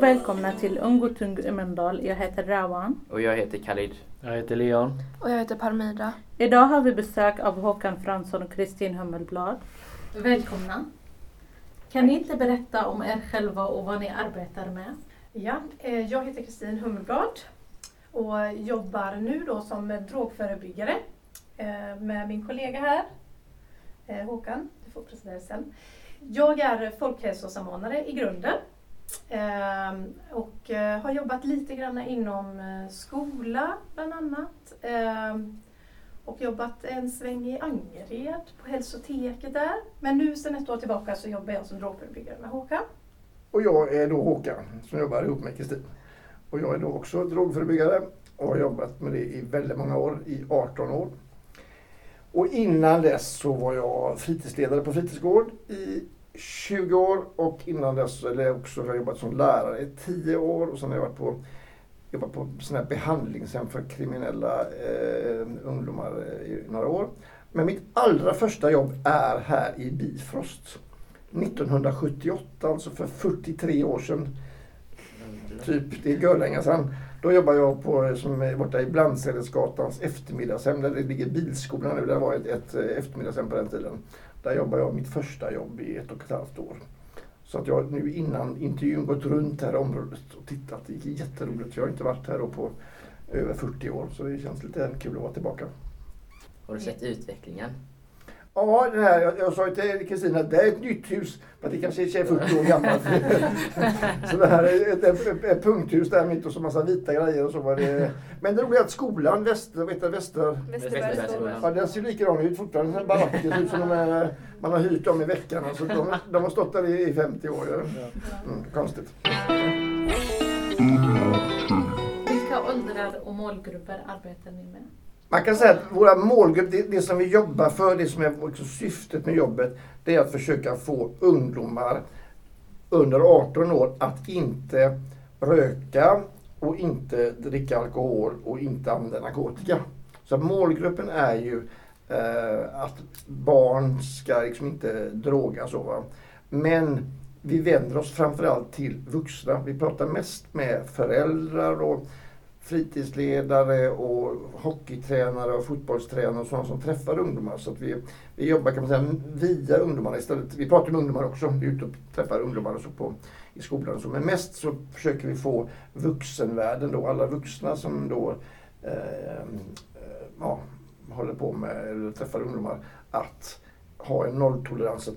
och välkomna till Ungotung i Mölndal. Jag heter Rawan. Och jag heter Khalid. Jag heter Leon. Och jag heter Parmida. Idag har vi besök av Håkan Fransson och Kristin Hummelblad. Välkomna. Kan ni inte berätta om er själva och vad ni arbetar med? Ja, eh, jag heter Kristin Hummelblad och jobbar nu då som drogförebyggare eh, med min kollega här, eh, Håkan. Du får presentera dig sen. Jag är folkhälsosamordnare i grunden Ehm, och eh, har jobbat lite grann inom eh, skola bland annat. Ehm, och jobbat en sväng i Angered på hälsoteket där. Men nu sedan ett år tillbaka så jobbar jag som drogförebyggare med Håkan. Och jag är då Håkan som jobbar ihop med Kristin. Och jag är då också drogförebyggare och har jobbat med det i väldigt många år, i 18 år. Och innan dess så var jag fritidsledare på fritidsgård i 20 år och innan dess eller också har jag jobbat som lärare i 10 år och sen har jag varit på jobbat på sådana här behandlingshem för kriminella eh, ungdomar eh, i några år. Men mitt allra första jobb är här i Bifrost. 1978, alltså för 43 år sedan. Typ, det är görlänge sedan. Då jobbade jag på, eh, som eh, borta i Blandsällesgatans eftermiddagshem där det ligger bilskolan nu. Det var ett, ett eftermiddagshem på den tiden. Där jobbade jag mitt första jobb i ett och ett halvt år. Så att jag nu innan intervjun gått runt det här området och tittat. Det gick jätteroligt. Jag har inte varit här på över 40 år så det känns lite kul att vara tillbaka. Har du sett utvecklingen? Ja, det här, jag, jag sa till Kristina att det är ett nytt hus, men det kanske är 40 år gammalt. så det här är ett, ett, ett, punkthus där mitt och så massa vita grejer och så var det. Men det roliga är att skolan, Väster, vet du, Väster, Västerbergsskolan. ja, den ser likadan ut fortfarande. Baracker ser ut som de är, man har hyrt dem i veckan. Alltså, de, de har stått där i, i 50 år. Ja. Mm, konstigt. Vilka åldrar och målgrupper arbetar ni med? Man kan säga att våra målgrupp, det, det som vi jobbar för, det som är också syftet med jobbet, det är att försöka få ungdomar under 18 år att inte röka och inte dricka alkohol och inte använda narkotika. Så målgruppen är ju eh, att barn ska liksom inte drogas. Så, va? Men vi vänder oss framförallt till vuxna. Vi pratar mest med föräldrar och fritidsledare och hockeytränare och fotbollstränare och sådana som träffar ungdomar. Så att vi, vi jobbar kan man säga via ungdomarna istället. Vi pratar med ungdomar också. Vi är ute och träffar ungdomar och så på, i skolan. Och så. Men mest så försöker vi få vuxenvärlden då, alla vuxna som då eh, ja, håller på med eller träffar ungdomar att ha en nolltolerans. Att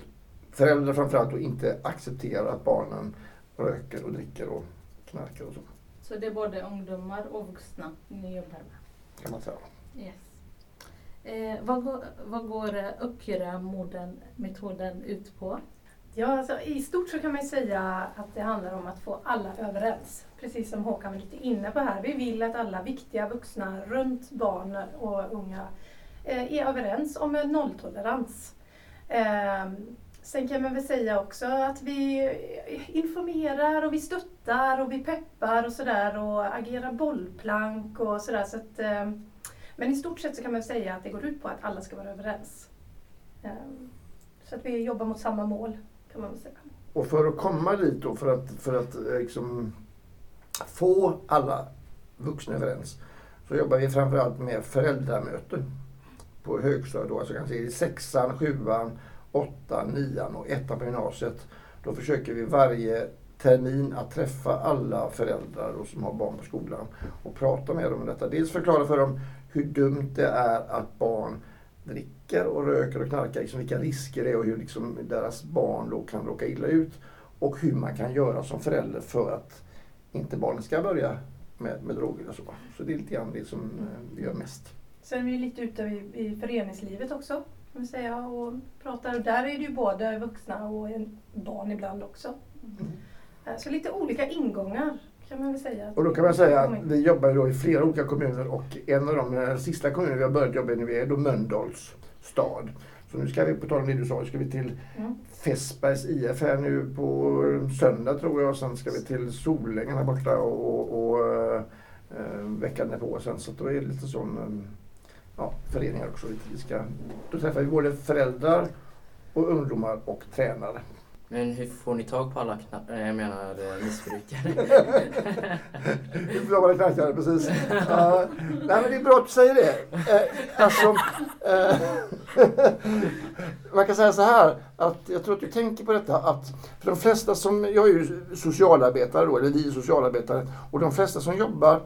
föräldrar framförallt och inte acceptera att barnen röker och dricker och knarkar och så. Så det är både ungdomar och vuxna ni jobbar med? Kan man säga. Yes. Eh, vad, går, vad går Uppgöra-metoden ut på? Ja, alltså, I stort så kan man säga att det handlar om att få alla överens. Precis som Håkan var lite inne på här. Vi vill att alla viktiga vuxna runt barn och unga eh, är överens om en nolltolerans. Eh, sen kan man väl säga också att vi informerar och vi stöttar och vi peppar och sådär och agerar bollplank och sådär. Så att, eh, men i stort sett så kan man säga att det går ut på att alla ska vara överens. Eh, så att vi jobbar mot samma mål kan man väl säga. Och för att komma dit då, för att, för att eh, liksom få alla vuxna överens, så jobbar vi framförallt med föräldramöten på högstadiet. Då, alltså kanske i sexan, sjuan, åttan, nian och ettan på gymnasiet. Då försöker vi varje termin att träffa alla föräldrar och som har barn på skolan och prata med dem om detta. Dels förklara för dem hur dumt det är att barn dricker och röker och knarkar, liksom vilka risker det är och hur liksom deras barn då kan råka illa ut. Och hur man kan göra som förälder för att inte barnen ska börja med, med droger och så. Så det är lite grann det som eh, vi gör mest. Sen är vi lite ute i, i föreningslivet också kan säga och pratar. Och där är det ju både vuxna och barn ibland också. Mm. Så lite olika ingångar kan man väl säga. Och då kan man säga att vi jobbar i flera olika kommuner och en av de den sista kommunerna vi har börjat jobba i nu är då Mölndals stad. Så nu ska vi, på tal om det du sa, ska vi till mm. Fässbergs IF här nu på söndag tror jag. Sen ska vi till Solängen här borta och, och, och äh, veckan därpå sen. Så då är det lite sån ja, föreningar också. Vi ska, då träffar vi både föräldrar och ungdomar och tränare. Men hur får ni tag på alla knapp, äh, jag menar eh, missbrukare? Du får vara knarkare, precis. Ja, nej, men det är bra att du säger det. Eh, alltså, eh, man kan säga så här, att jag tror att du tänker på detta att för de flesta som, jag är ju socialarbetare då, eller vi är socialarbetare, och de flesta som jobbar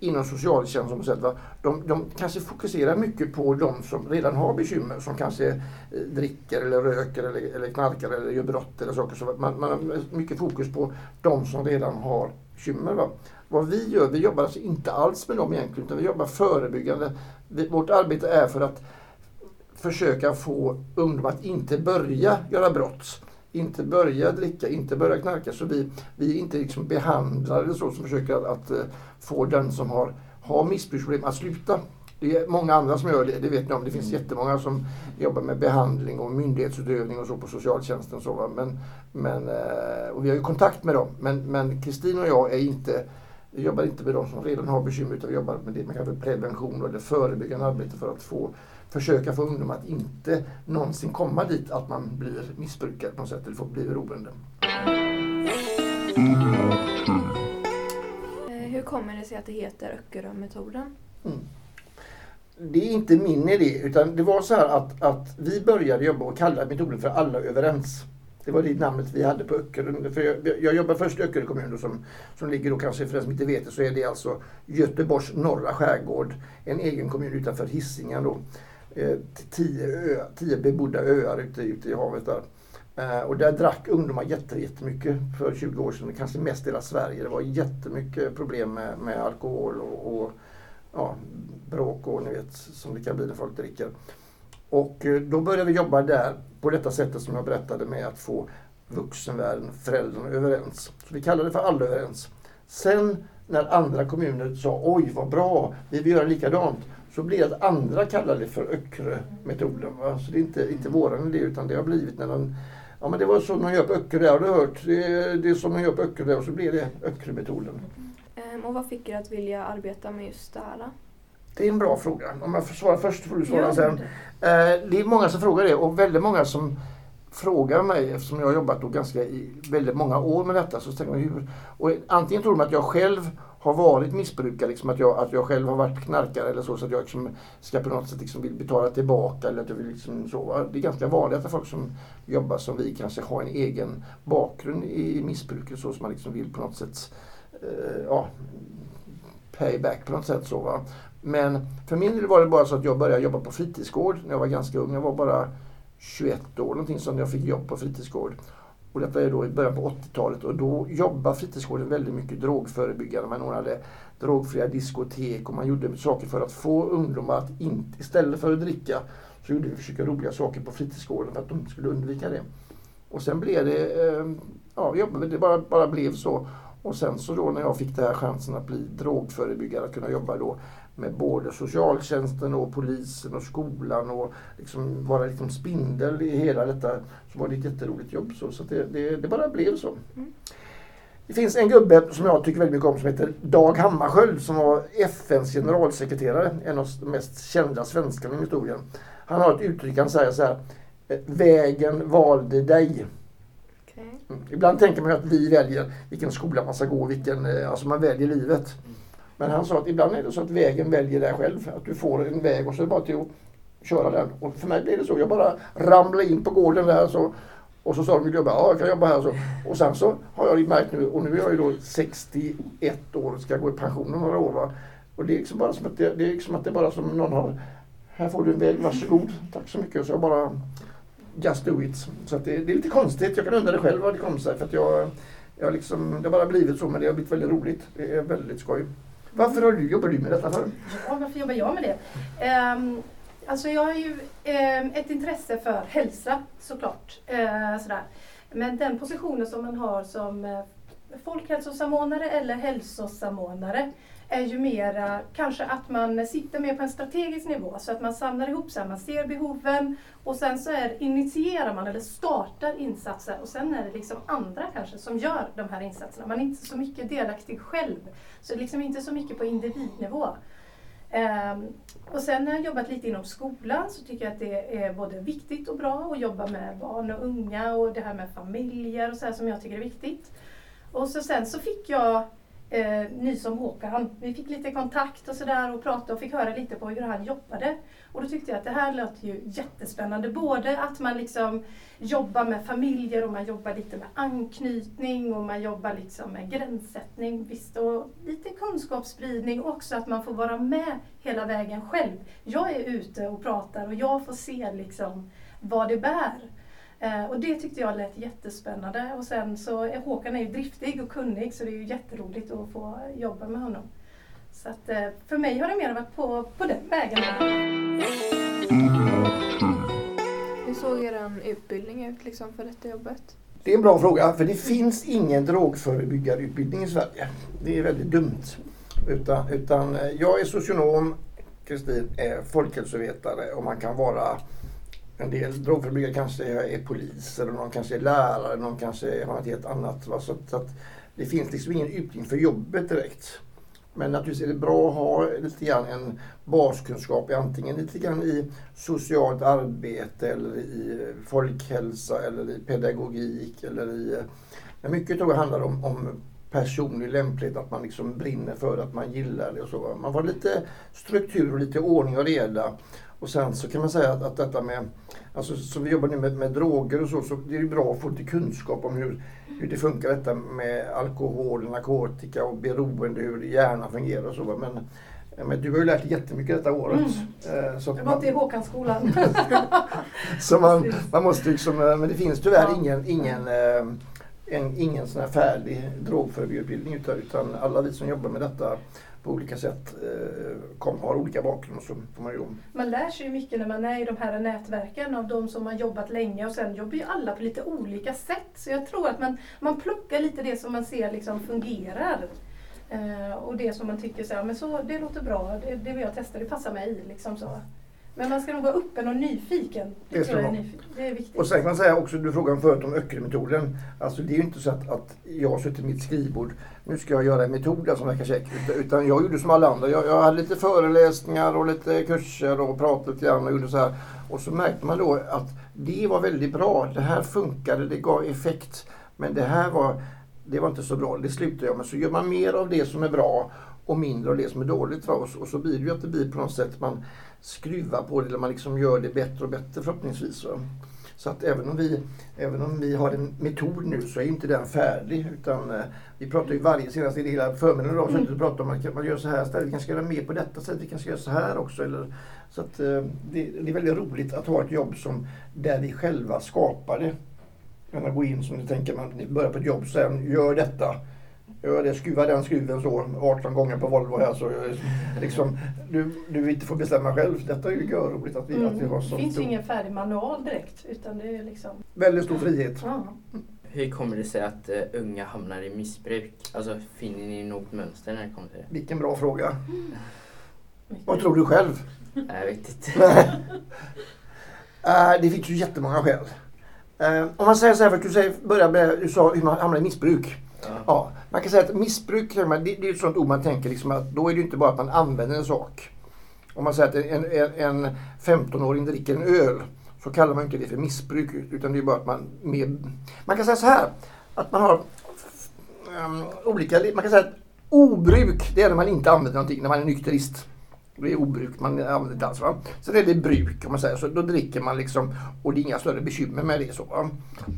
inom socialtjänsten sätt, va? De, de kanske fokuserar mycket på de som redan har bekymmer, som kanske eh, dricker eller röker eller, eller knarkar eller gör brott eller saker. Så man, man har mycket fokus på de som redan har bekymmer. Va? Vad vi gör, vi jobbar alltså inte alls med dem egentligen, utan vi jobbar förebyggande. Vi, vårt arbete är för att försöka få ungdomar att inte börja göra brott inte börja dricka, inte börja knarka. Så vi, vi är inte liksom behandlare så som försöker att, att eh, få den som har, har missbruksproblem att sluta. Det är många andra som gör det, det vet ni om. Det finns mm. jättemånga som jobbar med behandling och myndighetsutövning och så på socialtjänsten. Så, va? Men, men, eh, och vi har ju kontakt med dem. Men Kristin och jag är inte, jobbar inte med de som redan har bekymmer utan vi jobbar med det man kallar prevention och det förebyggande arbete för att få försöka få ungdomar att inte någonsin komma dit att man blir missbrukare på något sätt eller får bli beroende. Eh, hur kommer det sig att det heter Öckerö-metoden? Mm. Det är inte min idé utan det var så här att, att vi började jobba och kalla metoden för Alla överens. Det var det namnet vi hade på Öckerö. För jag, jag jobbade först i Öckerö kommun som, som ligger då kanske för den som inte vet det så är det alltså Göteborgs norra skärgård. En egen kommun utanför Hisingen då. Eh, tio, ö, tio bebodda öar ute, ute i havet där. Eh, och där drack ungdomar jättemycket för 20 år sedan, kanske mest i hela Sverige. Det var jättemycket problem med, med alkohol och, och ja, bråk och ni vet som det kan bli när folk dricker. Och eh, då började vi jobba där på detta sättet som jag berättade med att få vuxenvärlden, föräldrarna överens. Så vi kallade det för alla överens. Sen när andra kommuner sa oj vad bra, vi vill göra likadant så blir det att andra kallar det för Öckerö-metoden. Så det är inte, inte våran idé utan det har blivit när man Ja men det var så man gör på Öckerö, har du hört. Det är, det är som man gör på Öckerö och så blir det Öckerö-metoden. Mm. Och vad fick er att vilja arbeta med just det här? Det är en bra fråga. Om jag får svara först får du svara sen. Eh, det är många som frågar det och väldigt många som frågar mig, eftersom jag har jobbat då ganska i väldigt många år med detta, så tänker man hur... Och antingen tror de att jag själv har varit missbrukare, liksom att, jag, att jag själv har varit knarkare eller så, så att jag liksom ska på något sätt liksom vill betala tillbaka. Eller att jag vill liksom så. Det är ganska vanligt att folk som jobbar som vi kanske har en egen bakgrund i missbruket så som man liksom vill på något sätt eh, ja, payback på något sätt. Så, va? Men för min del var det bara så att jag började jobba på fritidsgård när jag var ganska ung. Jag var bara 21 år någonting som jag fick jobb på fritidsgård. Och detta är då i början på 80-talet och då jobbar fritidsgården väldigt mycket drogförebyggande. Man ordnade drogfria diskotek och man gjorde saker för att få ungdomar att inte, istället för att dricka, så gjorde vi försöka roliga saker på fritidsgården för att de skulle undvika det. Och sen blev det, eh, ja, det bara, bara blev så. Och sen så då när jag fick den här chansen att bli drogförebyggare, att kunna jobba då med både socialtjänsten och polisen och skolan och liksom vara liksom spindel i hela detta. Så var det ett jätteroligt jobb. Så, så det, det, det bara blev så. Mm. Det finns en gubbe som jag tycker väldigt mycket om som heter Dag Hammarskjöld som var FNs generalsekreterare. En av de mest kända svenskarna i historien. Han har ett uttryck, han säger så här. Vägen valde dig. Mm. Ibland tänker man att vi väljer vilken skola man ska gå, vilken, eh, alltså man väljer livet. Men han sa att ibland är det så att vägen väljer dig själv. Att du får en väg och så är det bara till att köra den. Och för mig blev det så. Jag bara ramlade in på gården där så, och så sa de gubbar, ja jag kan jobba här. Så. Och sen så har jag märkt nu, och nu är jag ju då 61 år och ska gå i pension om några år. Va? Och det är liksom bara som att det, det är liksom att det är bara som någon har, här får du en väg, varsågod, tack så mycket. Så jag bara just do it. Så att det, det är lite konstigt, jag kan undra det själv vad det kom sig. För att jag, jag liksom, det har bara blivit så men det har blivit väldigt roligt. Det är väldigt skoj. Varför har du, jobbar du med detta? För? Ja, varför jobbar jag med det? Um, alltså jag har ju um, ett intresse för hälsa såklart. Uh, sådär. Men den positionen som man har som uh, folkhälsosamordnare eller hälsosamordnare är ju mera kanske att man sitter mer på en strategisk nivå så att man samlar ihop sig, man ser behoven och sen så är, initierar man eller startar insatser och sen är det liksom andra kanske som gör de här insatserna. Man är inte så mycket delaktig själv. Så det är liksom inte så mycket på individnivå. Um, och sen när jag jobbat lite inom skolan så tycker jag att det är både viktigt och bra att jobba med barn och unga och det här med familjer och så här som jag tycker är viktigt. Och så sen så fick jag eh, ny som Håkan. Vi fick lite kontakt och sådär och pratade och fick höra lite på hur han jobbade. Och då tyckte jag att det här låter ju jättespännande. Både att man liksom jobbar med familjer och man jobbar lite med anknytning och man jobbar liksom med gränssättning. Visst, och lite kunskapsspridning och också att man får vara med hela vägen själv. Jag är ute och pratar och jag får se liksom vad det bär. Eh, och det tyckte jag lät jättespännande. Och sen så är Håkan är ju driftig och kunnig så det är ju jätteroligt att få jobba med honom. Så att, eh, för mig har det mer varit på, på den vägen. Hur såg er utbildning ut liksom för detta jobbet? Det är en bra fråga, för det finns ingen drogförebyggarutbildning i Sverige. Det är väldigt dumt. Utan, utan eh, jag är socionom, Kristin är folkhälsovetare och man kan vara en del drogförebyggare kanske är poliser, och någon kanske är lärare, någon kanske har något helt annat. Va? Så, så att det finns liksom ingen utbildning för jobbet direkt. Men naturligtvis är det bra att ha lite grann en baskunskap, antingen lite grann i socialt arbete eller i folkhälsa eller i pedagogik eller i... Men mycket tror jag handlar om, om personlig lämplighet, att man liksom brinner för det, att man gillar det och så. Man får lite struktur och lite ordning och reda. Och sen så kan man säga att, att detta med, alltså så vi jobbar nu med, med droger och så, så det är ju bra att få lite kunskap om hur, hur det funkar detta med alkohol, narkotika och beroende, hur hjärnan fungerar och så. Men, men du har ju lärt dig jättemycket detta året. Mm. Så jag var inte i Håkansskolan. så man, man måste liksom, eh, men det finns tyvärr ja. ingen, ingen eh, en, ingen sån här färdig drogförebyggarutbildning utan, utan alla vi som jobbar med detta på olika sätt eh, kom, har olika bakgrund och så får man ju Man lär sig ju mycket när man är i de här nätverken av de som har jobbat länge och sen jobbar ju alla på lite olika sätt. Så jag tror att man, man plockar lite det som man ser liksom fungerar. Eh, och det som man tycker så här, men så, det låter bra, det, det vill jag testa, det passar mig. Liksom så. Men man ska nog vara öppen och nyfiken. Det, det tror jag är, det är viktigt. Och sen kan man säga också, du frågade förut om öckermetoden. Alltså det är ju inte så att, att jag sitter vid mitt skrivbord, nu ska jag göra en metod som verkar säker. Utan jag gjorde som alla andra. Jag, jag hade lite föreläsningar och lite kurser och pratade lite grann och gjorde så här. Och så märkte man då att det var väldigt bra. Det här funkade, det gav effekt. Men det här var, det var inte så bra. Det slutade jag med. Så gör man mer av det som är bra och mindre av det som är dåligt för oss. Och så blir det ju att det blir på något sätt man skruvar på det eller man liksom gör det bättre och bättre förhoppningsvis. Så. Så att även om, vi, även om vi har en metod nu så är inte den färdig. Utan eh, vi pratar ju varje senaste hela förmiddagen idag mm. så pratar om att man gör så här istället. Vi kanske ska göra mer på detta sätt. Vi kanske ska göra så här också. Eller, så att, eh, det, det, är väldigt roligt att ha ett jobb som, där vi själva skapar det. Gå in som ni tänker, man börjar på ett jobb och säger gör detta. Gör det, skruva den skruven så 18 gånger på Volvo här så liksom, du, du inte får bestämma själv. Detta är ju roligt att vi, mm. att vi har sånt. Det finns ju ingen färdig manual direkt utan det är liksom... Väldigt stor frihet. Ja. Hur kommer det sig att uh, unga hamnar i missbruk? Alltså finner ni något mönster när det kommer till det? Vilken bra fråga. Mm. Vad tror du själv? Jag vet inte. uh, det finns ju jättemånga skäl. Uh, om man säger så här, för att du säger, börjar med, du sa hur man hamnar i missbruk. Ja. ja. man kan säga att missbruk, det, är ett sånt ord man tänker liksom att då är det inte bara att man använder en sak. Om man säger att en, en, en 15-åring dricker en öl så kallar man inte det för missbruk utan det är bara att man med, Man kan säga så här att man har um, olika, man kan säga att obruk det är när man inte använder någonting, när man är nykterist. Det är obruk, man använder inte alls. Va? Sen är det bruk, om man säger så. Då dricker man liksom och det är inga större bekymmer med det. Så, va?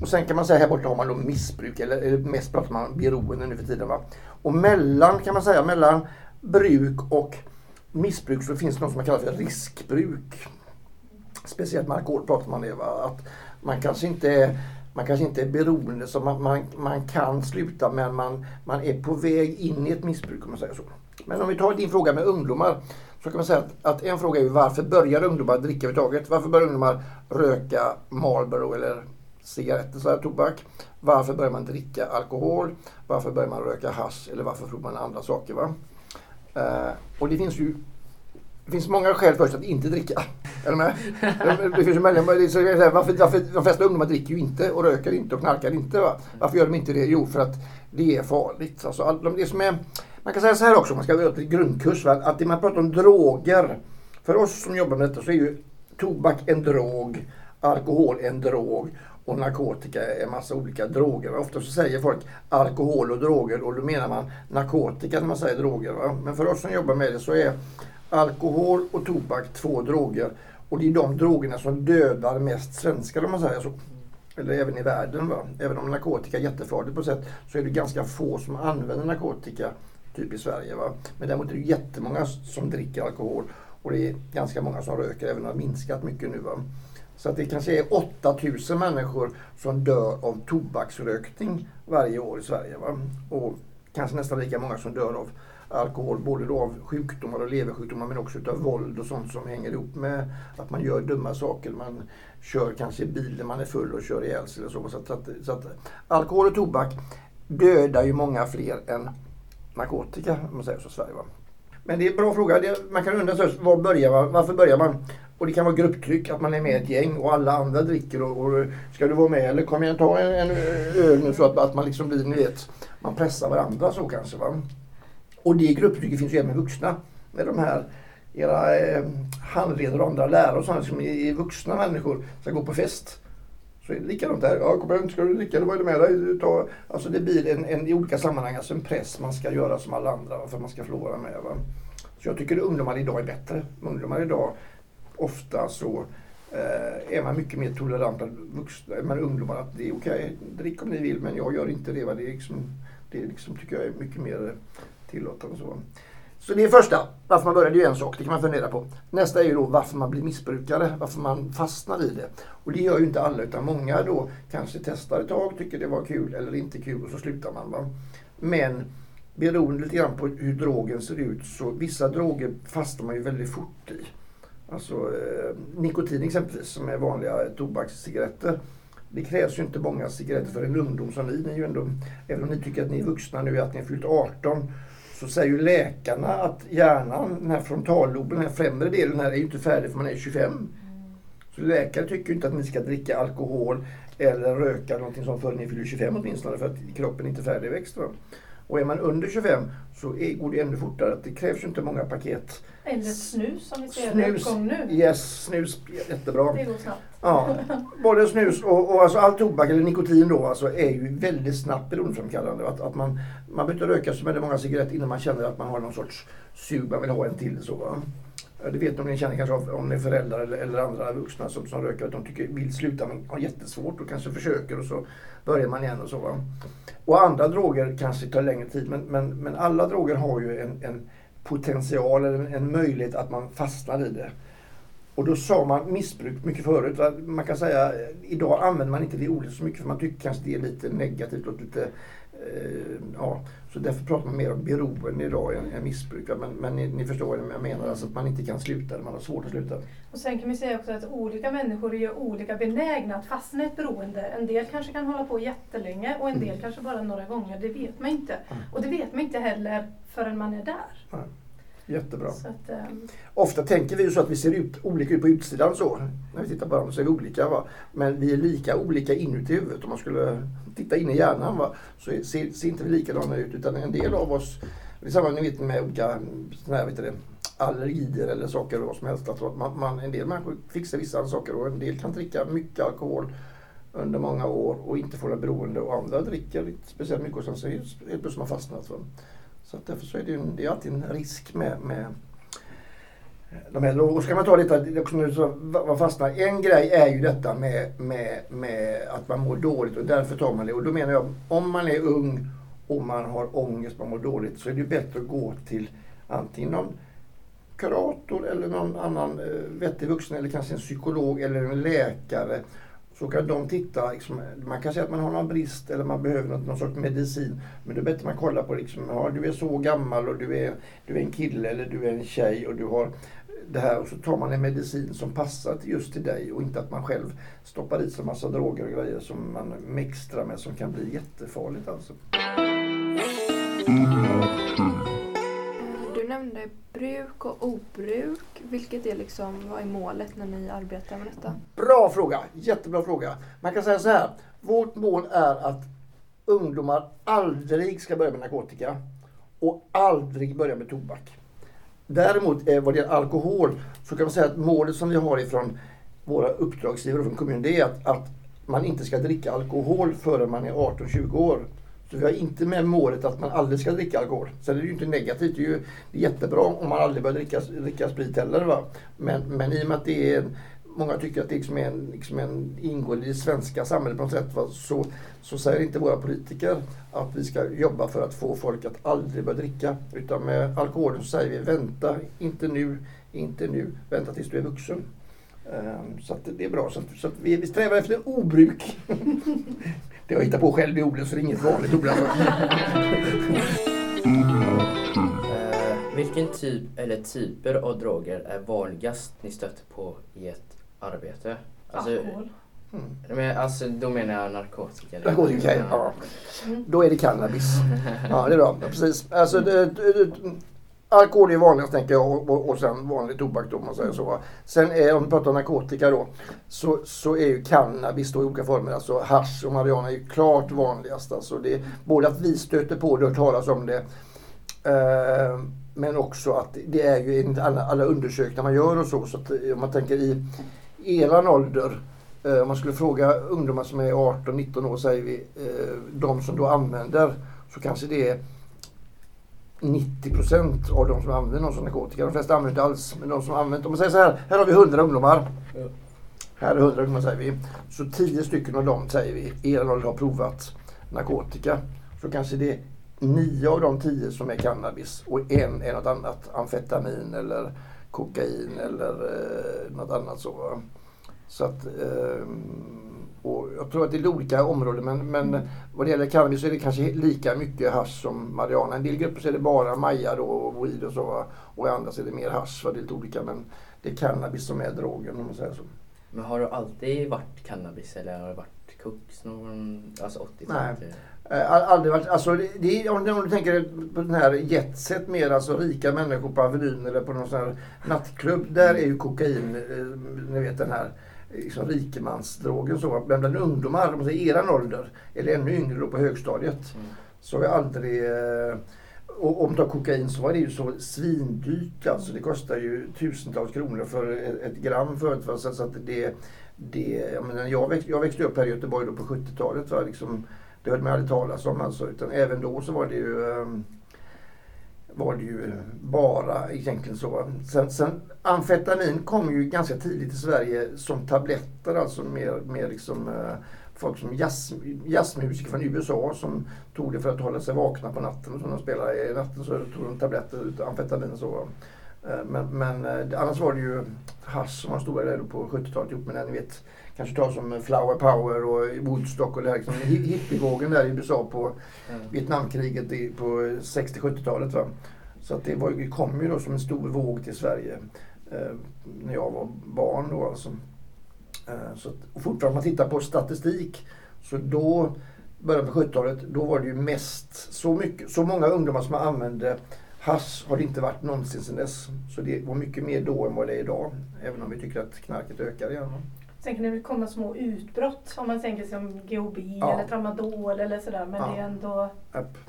Och sen kan man säga här borta har man då missbruk, eller, eller mest pratar man om beroende nu för tiden. Va? Och mellan, kan man säga, mellan bruk och missbruk så finns det något som man kallar för riskbruk. Speciellt med alkohol pratar man det. Va? Att man kanske inte är man kanske inte är beroende, så man, man, man kan sluta men man, man är på väg in i ett missbruk om man säger så. Men om vi tar din fråga med ungdomar så kan man säga att, att en fråga är varför börjar ungdomar dricka överhuvudtaget? Varför börjar ungdomar röka Marlboro eller cigaretter, så här, tobak? Varför börjar man dricka alkohol? Varför börjar man röka hash eller varför tror man andra saker? Va? Eh, och det finns ju det finns många skäl först att inte dricka. Är med? Det finns varför, varför, de flesta ungdomar dricker ju inte och röker inte och knarkar inte. Va? Varför gör de inte det? Jo, för att det är farligt. Alltså, det som är, man kan säga så här också, om man ska gå till grundkurs, va? att det man pratar om droger. För oss som jobbar med detta så är ju tobak en drog, alkohol en drog och narkotika är en massa olika droger. Ofta så säger folk alkohol och droger och då menar man narkotika när man säger droger. Va? Men för oss som jobbar med det så är alkohol och tobak två droger. Och det är de drogerna som dödar mest svenskar om man säger så. Eller även i världen. Va? Även om narkotika är jättefarligt på sätt så är det ganska få som använder narkotika typ i Sverige. Va? Men däremot är det jättemånga som dricker alkohol och det är ganska många som röker, även om det har minskat mycket nu. Va? Så att det kanske är 8000 människor som dör av tobaksrökning varje år i Sverige. Va? Och kanske nästan lika många som dör av alkohol, både då av sjukdomar och leversjukdomar men också av våld och sånt som hänger ihop med att man gör dumma saker. Man kör kanske bil när man är full och kör ihjäl sig. Så, så, att, så, att, så att alkohol och tobak dödar ju många fler än narkotika, om man säger så i Sverige. Va? Men det är en bra fråga. Det, man kan undra sig, var börjar man, varför börjar man? Och det kan vara grupptryck, att man är med i ett gäng och alla andra dricker. Och, och ska du vara med eller kom igen ta en, en öl nu så att, att man liksom blir, ni vet, man pressar varandra så kanske. Va? Och det grupptrycket finns ju även med vuxna. Med de här era eh, handledare och andra lärare och sådana som är vuxna människor ska gå på fest. Så är det likadant där. Ja, kom igen, ska du dricka eller vad är det med dig? Ta, alltså det blir en, en, i olika sammanhang alltså en press man ska göra som alla andra för att man ska få vara med. Va? Så jag tycker ungdomar idag är bättre. Ungdomar idag, ofta så eh, är man mycket mer tolerant än vuxna. Eh, men ungdomar, att det är okej, okay, drick om ni vill men jag gör inte det. Va? Det, är liksom, det är liksom, tycker jag är mycket mer tillåtande. Så. Så det är första, varför man börjar, det är en sak, det kan man fundera på. Nästa är ju då varför man blir missbrukare, varför man fastnar i det. Och det gör ju inte alla utan många då kanske testar ett tag, tycker det var kul eller inte kul och så slutar man. Va? Men beroende lite grann på hur drogen ser ut så vissa droger fastnar man ju väldigt fort i. Alltså eh, nikotin exempelvis som är vanliga tobakscigaretter. Det krävs ju inte många cigaretter för en ungdom som ni. ni är ju ändå, även om ni tycker att ni är vuxna nu, att ni har fyllt 18 så säger ju läkarna att hjärnan, den här frontalloben, den här främre delen här, är ju inte färdig för man är 25. Så läkare tycker inte att ni ska dricka alkohol eller röka någonting sånt förrän ni fyller 25 åtminstone för att kroppen inte är färdigväxt. Och är man under 25 så är, går det ännu fortare. Det krävs ju inte många paket. Eller snus som vi ser snus, nu. Yes, snus. Jättebra. Det går snabbt. Ja, både snus och, och alltså all tobak eller nikotin då alltså är ju väldigt snabbt beroendeframkallande. Att, att man, man behöver inte röka så väldigt många cigaretter innan man känner att man har någon sorts sug, man vill ha en till. Så, va? Det vet om ni känner kanske av, om ni är föräldrar eller, eller andra vuxna som, som röker att de tycker, vill sluta men har jättesvårt och kanske försöker och så börjar man igen och så. Va? Och andra droger kanske tar längre tid men, men, men alla droger har ju en, en potential eller en möjlighet att man fastnar i det. Och då sa man missbruk mycket förut. Va? Man kan säga eh, idag använder man inte det ordet så mycket för man tycker kanske det är lite negativt och lite ja, så därför pratar man mer om beroende idag än, än missbruk. Men, men ni, ni, förstår vad jag menar, alltså att man inte kan sluta, man har svårt att sluta. Och sen kan vi säga också att olika människor är olika benägna att fastna i ett beroende. En del kanske kan hålla på jättelänge och en del mm. kanske bara några gånger, det vet man inte. Mm. Och det vet man inte heller förrän man är där. Mm. Jättebra. Att, um... Ofta tänker vi ju så att vi ser ut olika ut på utsidan så. När vi tittar på varandra så är vi olika. Va? Men vi är lika olika inuti huvudet. Om man skulle titta in i hjärnan va? så ser, ser inte vi likadana ut. Utan en del av oss, det är samma ni vet, med olika såna här, vet det, allergier eller saker vad som helst. Att man, man, en del människor fixar vissa saker och en del kan dricka mycket alkohol under många år och inte få det beroende och andra dricker inte speciellt mycket och sen så helt plötsligt man fastnat. Va? Så att därför så är det, ju, det är alltid en risk med, med eh, de här. Och ska man ta lite, också nu så, vad fastnar. En grej är ju detta med, med, med att man mår dåligt och därför tar man det. Och då menar jag, om man är ung och man har ångest, man mår dåligt, så är det bättre att gå till antingen någon kurator eller någon annan eh, vettig vuxen eller kanske en psykolog eller en läkare så kan de titta, liksom, man kan säga att man har någon brist eller man behöver något, någon sorts medicin. Men då är bättre man kollar på, liksom, ja, du är så gammal och du är, du är en kille eller du är en tjej och du har det här och så tar man en medicin som passar just till dig och inte att man själv stoppar i sig massa droger och grejer som man mixtrar med som kan bli jättefarligt alltså. Mm nämnde bruk och obruk. Vilket är liksom, vad är målet när ni arbetar med detta? Bra fråga! Jättebra fråga. Man kan säga så här. Vårt mål är att ungdomar aldrig ska börja med narkotika och aldrig börja med tobak. Däremot eh, vad det gäller alkohol så kan man säga att målet som vi har ifrån våra uppdragsgivare från kommunen det är att, att man inte ska dricka alkohol förrän man är 18-20 år. Så vi har inte med målet att man aldrig ska dricka alkohol. Sen är det ju inte negativt. Det är ju jättebra om man aldrig börjar dricka, dricka sprit heller. Va? Men, men i och med att det är Många tycker att det liksom är en, liksom en ingår i det svenska samhället på något sätt. Va? Så, så säger inte våra politiker att vi ska jobba för att få folk att aldrig börja dricka. Utan med alkoholen så säger vi vänta, inte nu, inte nu, vänta tills du är vuxen. Ehm, så att det är bra. Så, att, så att vi, vi strävar efter obruk. det jag hittat på själv i ordet så det är inget vanligt ord. Alltså. Eh, vilken typ eller typer av droger är vanligast ni stöter på i ett arbete? Alltså, Alkohol. Mm. men, alltså då menar jag narkotika. Narkotika, ja. Då är det cannabis. Ja, det är bra. Ja, Precis. Alltså, det, det, det, alkohol är vanligast tänker jag och, och, och sen vanlig tobak då om man säger så. va. Sen är, om vi pratar om narkotika då så, så är ju cannabis då i olika former, alltså hasch och marijuana är ju klart vanligast. Alltså det är både att vi stöter på det och talas om det eh, men också att det är ju enligt alla, alla undersökningar man gör och så. så att, eh, om man tänker i eran ålder Eh, Om man skulle fråga ungdomar som är 18-19 år, säger vi, eh, de som då använder, så kanske det är 90 procent av de som använder någon som narkotika. De flesta använder inte alls. Men de som använder, om man säger så här, här har vi 100 ungdomar. Ja. Här är 100 ungdomar säger vi. Så 10 stycken av dem säger vi, er ålder har provat narkotika. Så kanske det är 9 av de 10 som är cannabis och en är något annat. Amfetamin eller kokain eller eh, något annat så. Så att, ehm, och jag tror att det är olika områden men, men vad det gäller cannabis så är det kanske lika mycket hasch som marijuana. En del grupper så är det bara maja då och weed och så. Och i andra så är det mer hasch. va. Det är lite olika men det är cannabis som är drogen om man säger så. Men har du alltid varit cannabis eller har det varit koks någon, alltså 80-talet? Eh, Aldrig varit, alltså det, om, du- tänker på den här jetset mer, alltså rika människor på Avenyn eller på någon sån här nattklubb. Där är ju kokain, eh, ni vet den här liksom rikemansdrogen så. Men bland ungdomar, om säger eran ålder, eller ännu yngre då på högstadiet. Mm. Så har jag aldrig... eh, Och om du tar kokain så var det ju så svindyrt alltså. Det kostar ju tusentals kronor för ett- gram förut. va. Så att det, det, jag, menar, jag, växte, jag växte upp här i Göteborg då på 70-talet. Va? Liksom, det hörde man aldrig talas om alltså. Utan även då så var det ju ehm, var det ju bara egentligen så. Sen, sen amfetamin kom ju ganska tidigt i Sverige som tabletter, alltså mer, mer liksom eh, folk som jazz, jazzmusiker från USA som tog det för att hålla sig vakna på natten. Och så när de spelade i natten så tog de tabletter amfetamin och så. Eh, Men, men eh, annars var det ju hasch som var stora där på 70-talet ihop med den, ni vet, kanske ta som Flower Power och Woodstock och det här liksom, hi- hippievågen där i USA på Mm. Vietnamkriget på 60-70-talet. Va? Så att det, var, kom ju då som en stor våg till Sverige eh, när jag var barn. Då, alltså. eh, så att, och fortfarande om man tittar på statistik så då, början på 70-talet, då var det ju mest, så, mycket, så många ungdomar som använde hasch har det inte varit någonsin sedan dess. Så det var mycket mer då än vad det är idag. Även om vi tycker att knarket ökar igen. Sen kan det väl komma små utbrott om man tänker som GHB Ja. eller tramadol eller sådär. Men Ja. det är ändå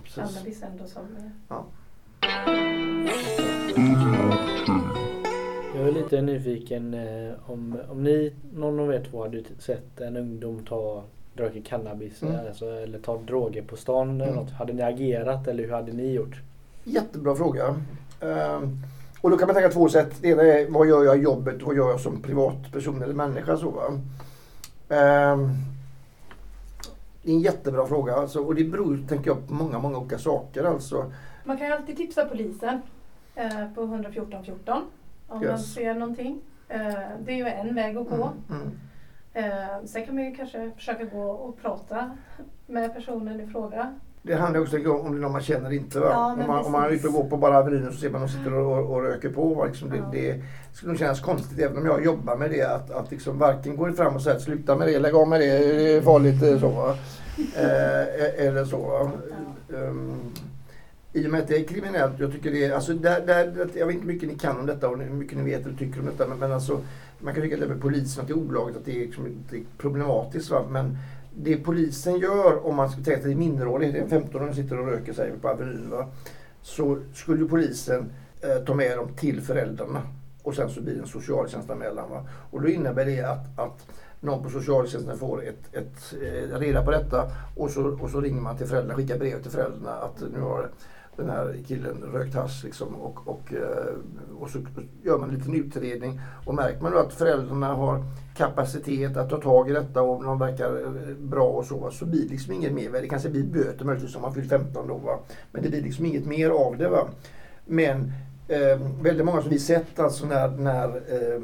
precis. cannabis ändå som... Ja. Jag är lite nyfiken eh, om, om ni, någon av er två hade sett en ungdom ta röka cannabis Mm. alltså, eller ta droger på stan eller Mm. något. Hade ni agerat eller hur hade ni gjort? Jättebra fråga. Ehm, och då kan man tänka två sätt. Det ena är vad gör jag i jobbet och vad gör jag som privatperson eller människa. Så, va? Ehm, det är en jättebra fråga. Alltså, och det beror tänker jag på många, många olika saker. Alltså. Man kan ju alltid tipsa polisen eh, på 114 14 om man Yes. ser någonting. Eh, det är ju en väg att gå. Mm, mm. Eh, sen kan man ju kanske försöka gå och prata med personen i fråga. Det handlar också om om det är någon man känner inte. Va? Ja, om, man, om man är ute och går på bara Avenyn så ser man att de sitter och, och, och röker på. Va? Liksom det, Ja. det skulle kännas konstigt även om jag jobbar med det. Att, att liksom varken gå fram och säga att sluta med det, lägg av med det, det är farligt. eh, Så, va? eh, eller så. Va? Um, I och med att det är kriminellt. Jag tycker det är, alltså där, där, jag vet inte hur mycket ni kan om detta och hur mycket ni vet eller tycker om detta. Men, men alltså, man kan tycka att det med polisen att det är olagligt, att det är, liksom, det är problematiskt. Va? Men det polisen gör om man skulle tänka sig minderårig, en 15-åring sitter och röker sig på Avenyn. Va? så skulle polisen eh, ta med dem till föräldrarna och sen så blir det en socialtjänstanmälan. Va? Och då innebär det att, att någon på socialtjänsten får ett, ett, eh, reda på detta och så, och så ringer man till föräldrarna, skickar brev till föräldrarna att nu har den här killen rökt hasch liksom, och, och, eh, och så gör man en liten utredning och märker man då att föräldrarna har kapacitet att ta tag i detta och de verkar eh, bra och så, så blir det liksom inget mer. Det kanske blir böter möjligtvis om man fyller 15 då, va? men det blir liksom inget mer av det. Va? Men eh, väldigt många som vi sett alltså när, när eh,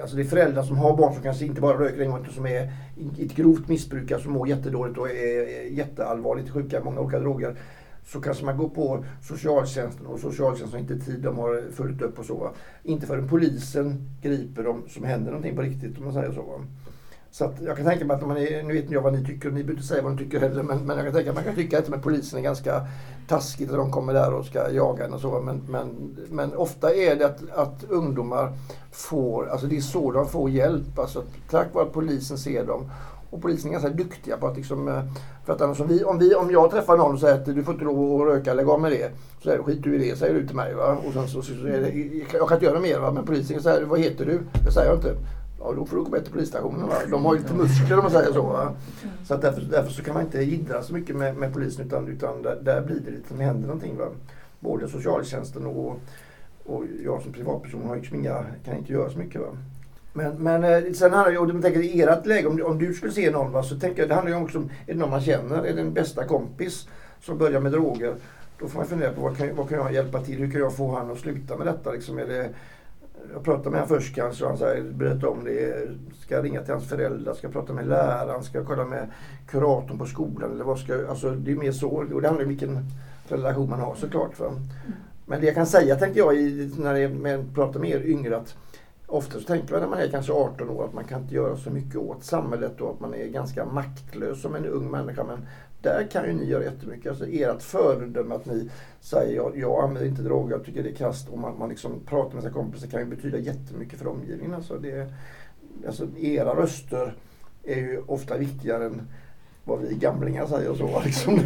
Alltså det är föräldrar som har barn som kanske inte bara röker en gång utan som är i ett grovt missbruk, alltså mår jättedåligt och är jätteallvarligt sjuka, många olika droger så kanske man går på socialtjänsten och socialtjänsten har inte tid, de har fullt upp och så. Inte förrän polisen griper dem som händer någonting på riktigt om man säger så. Så att jag kan tänka mig att man är, nu vet inte jag vad ni tycker, ni behöver inte säga vad ni tycker heller, men, men jag kan tänka mig att man kan tycka att med polisen är ganska taskigt när de kommer där och ska jaga en och så. Men, men, men ofta är det att, att ungdomar får, alltså det är så de får hjälp. Alltså, tack vare att polisen ser dem och polisen är ganska duktiga på att liksom, eh, för att annars om, vi, om, vi, om jag träffar någon och säger att du får inte lov att röka, lägg av med det. Så säger skit du i det, säger du till mig. Va? Och sen så, så, så är det, jag kan inte göra mer, va? men polisen säger vad heter du? Det säger jag inte. Ja, då får du gå med till polisstationen. Va? De har ju lite muskler om man säger så. Va? Så att därför, därför så kan man inte jiddra så mycket med, med polisen utan, utan där, där blir det lite, det händer någonting. Va? Både socialtjänsten och, och jag som privatperson har liksom inga, kan inte göra så mycket. Va? Men, men eh, sen handlar det om, tänker i ert läge, om, om du skulle se någon, va, så tänker jag, det handlar ju om, är det någon man känner, är det en bästa kompis som börjar med droger? Då får man fundera på vad kan, vad kan jag hjälpa till, hur kan jag få han att sluta med detta? Liksom, är det, jag pratar med honom först kanske och han säger, berätta om det. Ska jag ringa till hans föräldrar? Ska jag prata med läraren? Ska jag kolla med kuratorn på skolan? Eller vad ska, alltså, det är mer så. Och det handlar om vilken relation man har såklart. Va? Men det jag kan säga, tänker jag, i, när jag pratar med er yngre, att Ofta så tänker man när man är kanske 18 år att man kan inte göra så mycket åt samhället och att man är ganska maktlös som en ung människa. Men där kan ju ni göra jättemycket. Alltså ert föredöme att ni säger jag, jag använder inte droger, jag tycker det är kast och man, man liksom pratar med sina kompisar kan ju betyda jättemycket för omgivningen. Alltså det, alltså era röster är ju ofta viktigare än vad vi gamlingar säger och så. Liksom.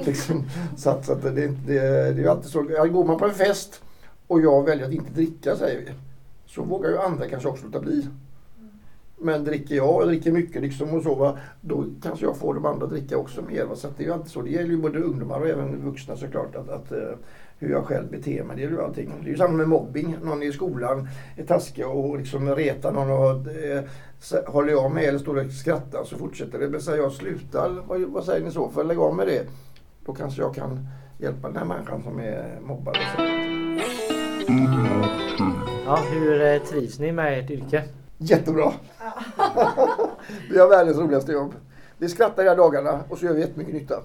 liksom, så att, så att det, det, det, är ju alltid så. Går man på en fest och jag väljer att inte dricka säger vi så vågar ju andra kanske också låta bli. Men dricker jag och dricker mycket liksom och så, va, då kanske jag får de andra att dricka också mer. Va? Så det är ju alltid så. Det gäller ju både ungdomar och även vuxna såklart. Att, att, uh, hur jag själv beter mig. Det gäller ju allting. Det är ju samma med mobbing. Någon i skolan är taskig och liksom retar någon och uh, håller jag med eller står och skrattar så fortsätter det. Men säger jag slutar, vad, vad säger ni så? För lägga av med det. Då kanske jag kan hjälpa den här människan som är mobbad. Och så. Ja, hur eh, trivs ni med ert yrke? Jättebra! vi har världens roligaste jobb. Vi skrattar hela dagarna och så gör vi jättemycket nytta.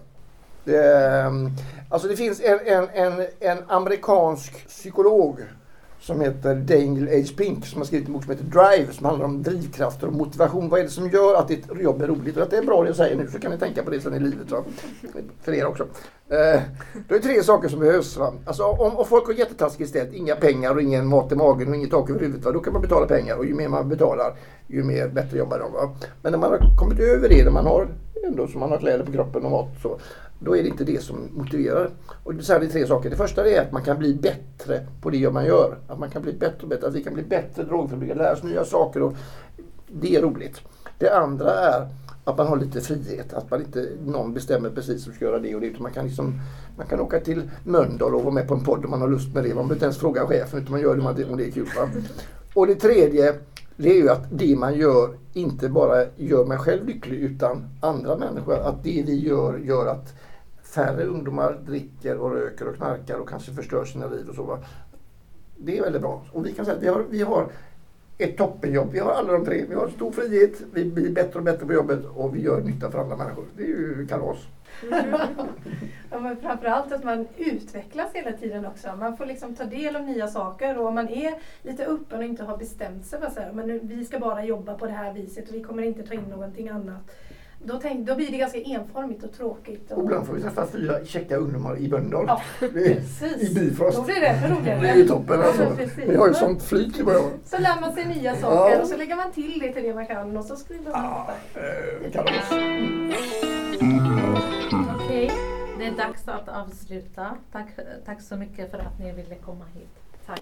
Det, ehm, alltså det finns en, en, en, en amerikansk psykolog som heter Daniel H. Pink som har skrivit en bok som heter Drive som handlar om drivkrafter och motivation. Vad är det som gör att ditt jobb är roligt? Och att det är bra det jag säger nu så kan ni tänka på det sen i livet. Va? För er också. Eh, det är tre saker som behövs. Va? Alltså, om, om folk har jättetaskigt ställt, inga pengar och ingen mat i magen och inget tak över huvudet, va? då kan man betala pengar och ju mer man betalar ju mer bättre jobbar de. Va? Men när man har kommit över det, när man har ändå så man har kläder på kroppen och mat så då är det inte det som motiverar. Och det är tre saker. Det första är att man kan bli bättre på det man gör. Att man kan bli bättre och bättre. Att vi kan bli bättre drogförebyggare, lära oss nya saker. Och det är roligt. Det andra är att man har lite frihet. Att man inte någon bestämmer precis hur ska göra det och det. Man kan, liksom, man kan åka till Mölndal och vara med på en podd om man har lust med det. Man behöver inte ens fråga chefen utan man gör det om det är kul. Va? Och det tredje det är ju att det man gör inte bara gör mig själv lycklig utan andra människor. Att det vi gör gör att färre ungdomar dricker och röker och knarkar och kanske förstör sina liv och så. Va? Det är väldigt bra. Och vi kan säga att vi har, vi har ett toppenjobb. Vi har alla de tre. Vi har stor frihet, vi blir bättre och bättre på jobbet och vi gör nytta för andra människor. Det är ju kalas ja, men framförallt att man utvecklas hela tiden också. Man får liksom ta del av nya saker och om man är lite öppen och inte har bestämt sig för men nu, vi ska bara jobba på det här viset och vi kommer inte ta in någonting annat då, tänk, då blir det ganska enformigt och tråkigt. Och... ibland får vi träffa fyra käcka ungdomar i Böndal. Ja, I Bifrost. Då blir det roligare. Det är ju toppen alltså. Vi har ju sånt flyt i början. Så lär man sig nya saker ja. och så lägger man till det till det man kan och så skriver man ja, eh, kalas. Okej, okay det är dags att avsluta. Tack, tack så mycket för att ni ville komma hit. Tack.